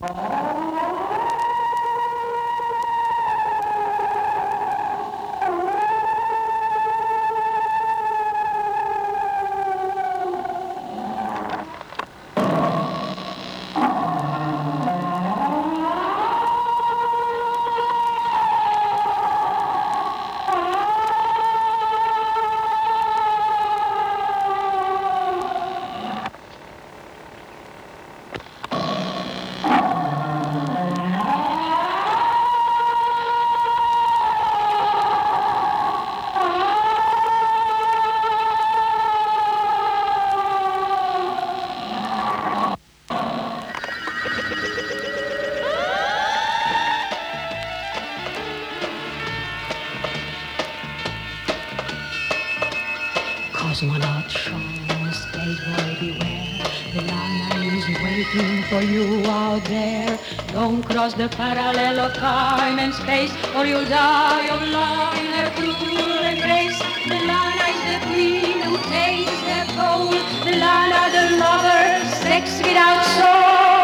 Cosmonaut there. Don't cross the parallel of time and space, or you'll die of love in her cruel embrace. The Lana is the queen who takes the pole. The Lana, the lover, sex without soul.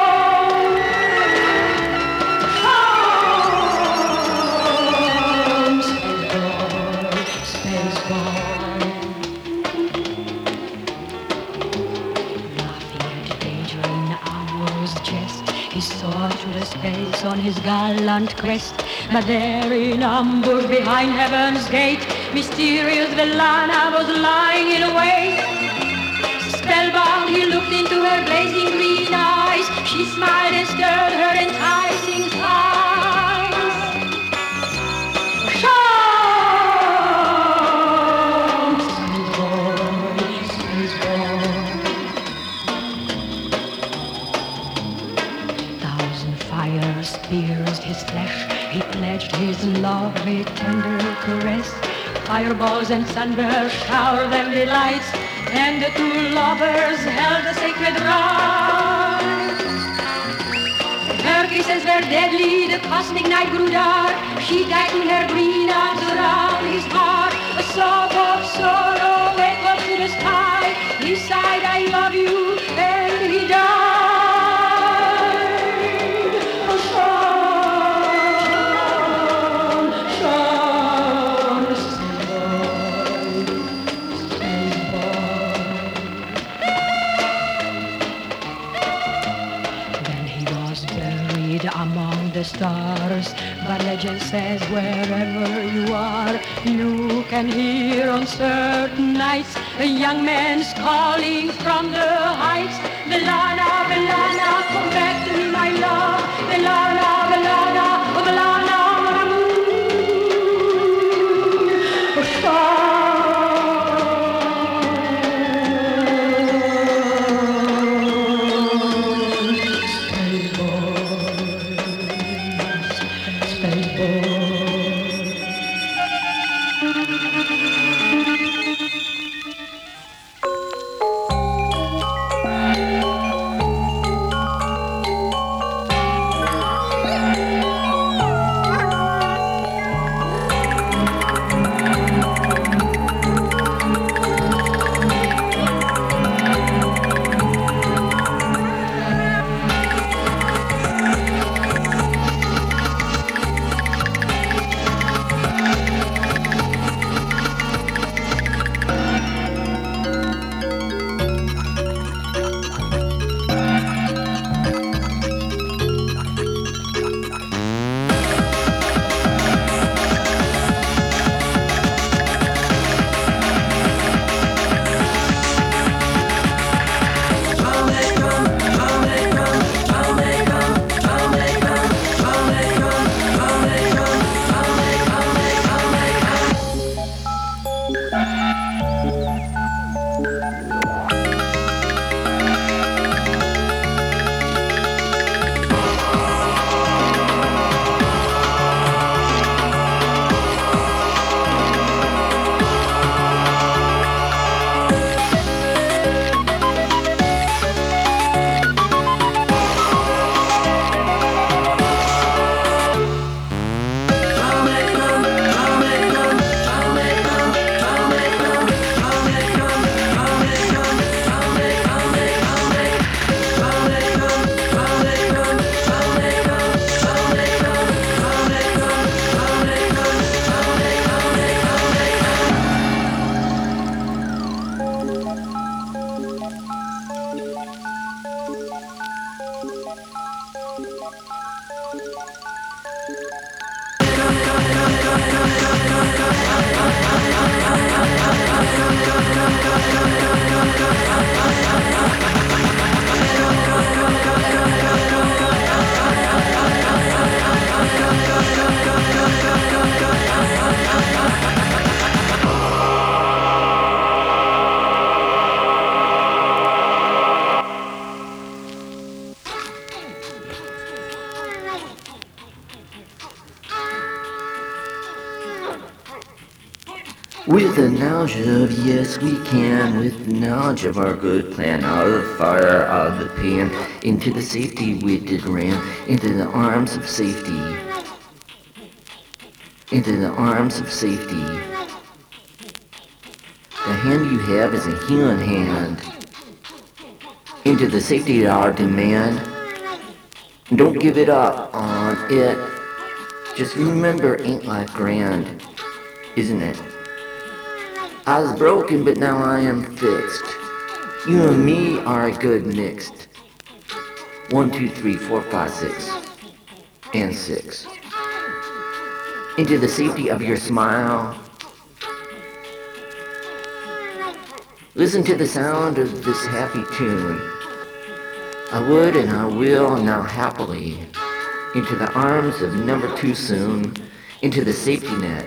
Through space on his gallant crest. But there in ambush behind heaven's gate, mysterious Velana was lying in wait. Spellbound, he looked into her blazing green eyes. She smiled and stirred her fires pierced his flesh. He pledged his love with tender caress. Fireballs and thunder showered them delights, and the two lovers held a sacred rite. Her kisses were deadly, the cosmic night grew dark. She tightened her green arms around his heart. A sob of sorrow echoed to the sky. He sighed, I love you, wherever you are, you can hear on certain nights a young man's calling from the heights. Velana, Velana, come back to me, my love. The knowledge of yes we can, with the knowledge of our good plan, out of the fire, out of the pan, into the safety we did ran, into the arms of safety, into the arms of safety. The hand you have is a healing hand, into the safety of our demand. Don't give it up on it. Just remember, ain't life grand, isn't it? I was broken, but now I am fixed. You and me are a good mixed. One, two, three, four, five, six, and six. Into the safety of your smile. Listen to the sound of this happy tune. I would and I will now happily into the arms of never too soon, into the safety net,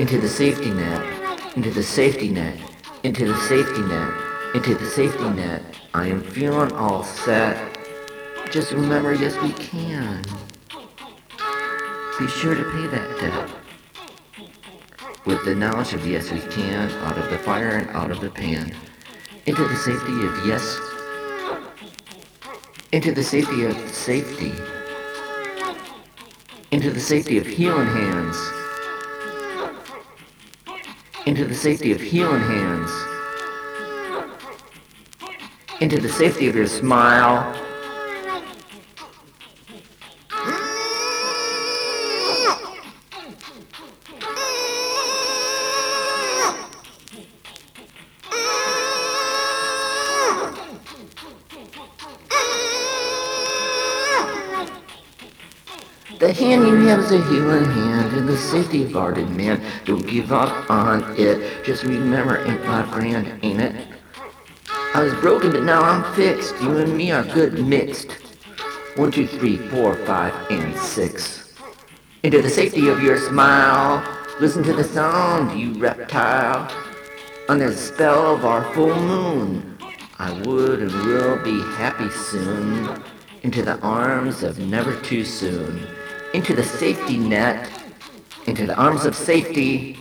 into the safety net into the safety net, into the safety net, into the safety net. I am feeling all set. Just remember, yes, we can. Be sure to pay that debt. With the knowledge of yes, we can, out of the fire and out of the pan. Into the safety of yes. Into the safety of safety. Into the safety of healing hands into the safety of healing hands, into the safety of your smile, hand you have is a healing hand in the safety of our man. Don't give up on it. Just remember, ain't life grand, ain't it? I was broken, but now I'm fixed. You and me are good mixed. One, two, three, four, five, and six. Into the safety of your smile. Listen to the sound, you reptile. Under the spell of our full moon. I would and will be happy soon. Into the arms of never too soon into the safety net, into the arms of safety,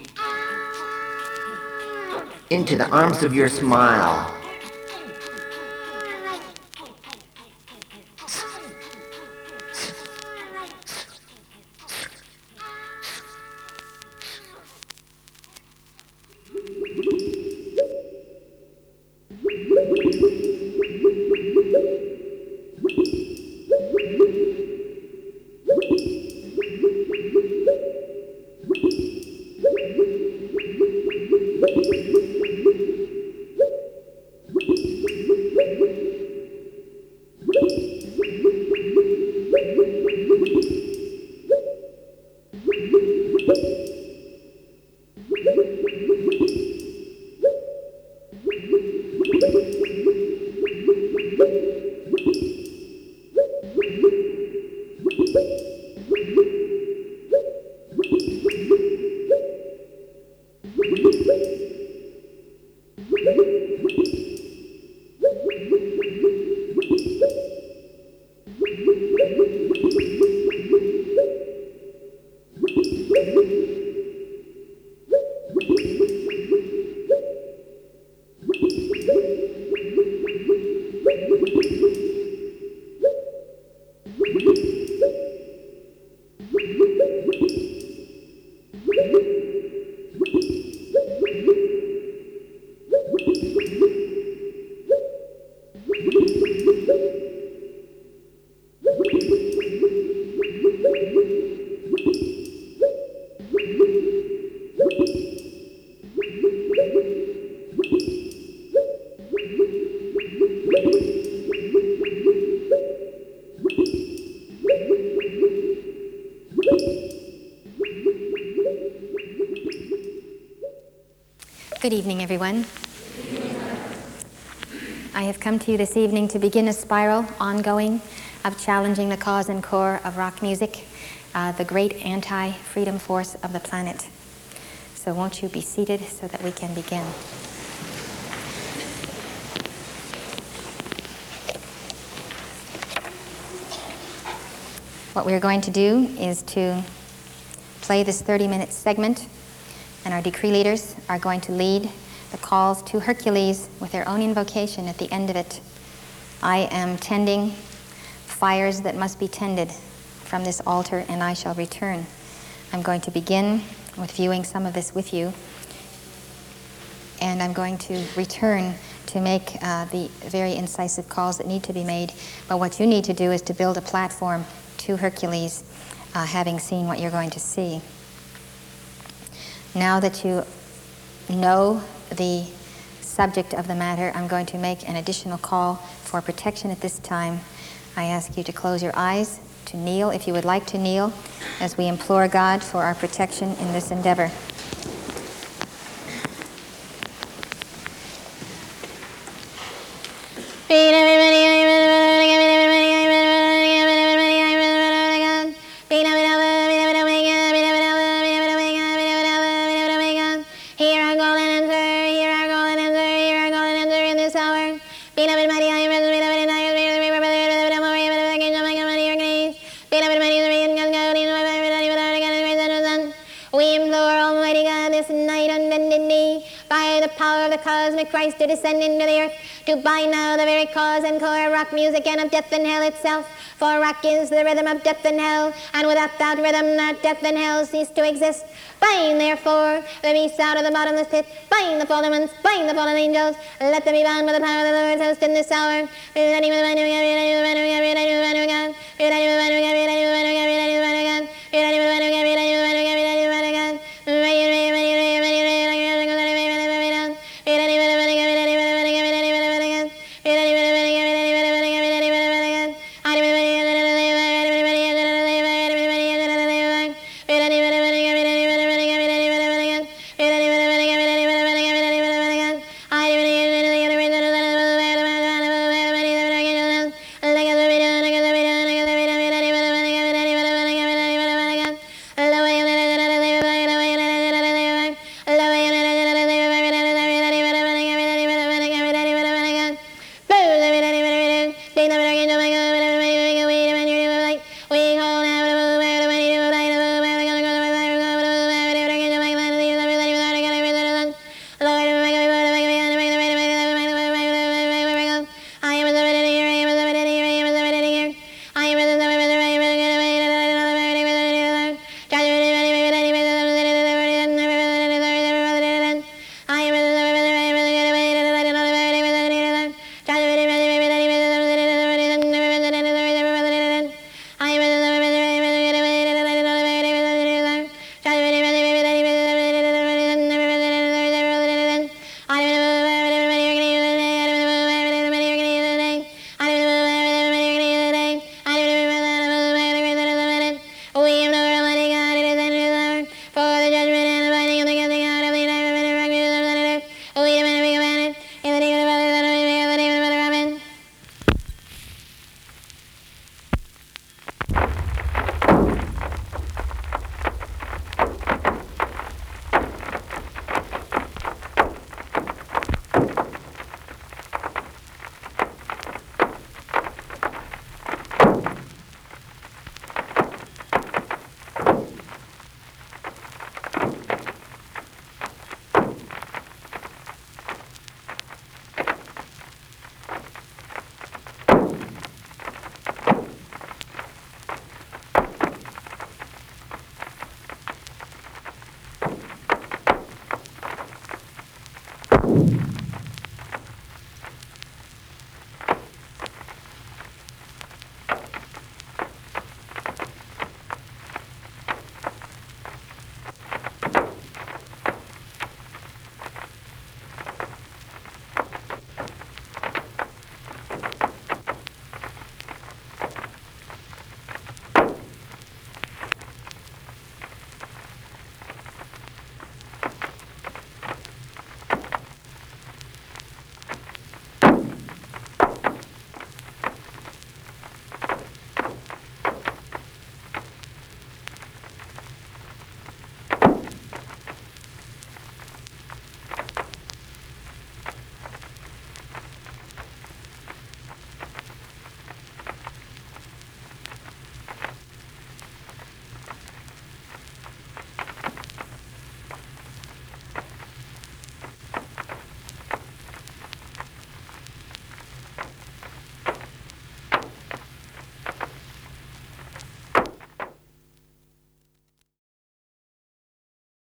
into the arms of your smile. Good everyone. I have come to you this evening to begin a spiral ongoing of challenging the cause and core of rock music, uh, the great anti freedom force of the planet. So, won't you be seated so that we can begin? What we're going to do is to play this 30 minute segment and our decree leaders are going to lead the calls to Hercules with their own invocation at the end of it. I am tending fires that must be tended from this altar, and I shall return. I'm going to begin with viewing some of this with you, and I'm going to return to make uh, the very incisive calls that need to be made. But what you need to do is to build a platform to Hercules, uh, having seen what you're going to see. Now that you know the subject of the matter, I'm going to make an additional call for protection at this time. I ask you to close your eyes, to kneel if you would like to kneel, as we implore God for our protection in this endeavor. Hear us night on knee. By the power of the cosmic Christ to descend into the earth, to bind now the very cause and core of rock music and of death and hell itself. For rock is the rhythm of death and hell, and without that rhythm, that death and hell cease to exist. Bind, therefore, the beasts out of the bottomless pit. Bind the fallen ones, bind the fallen angels. Let them be bound by the power of the Lord's host in this hour.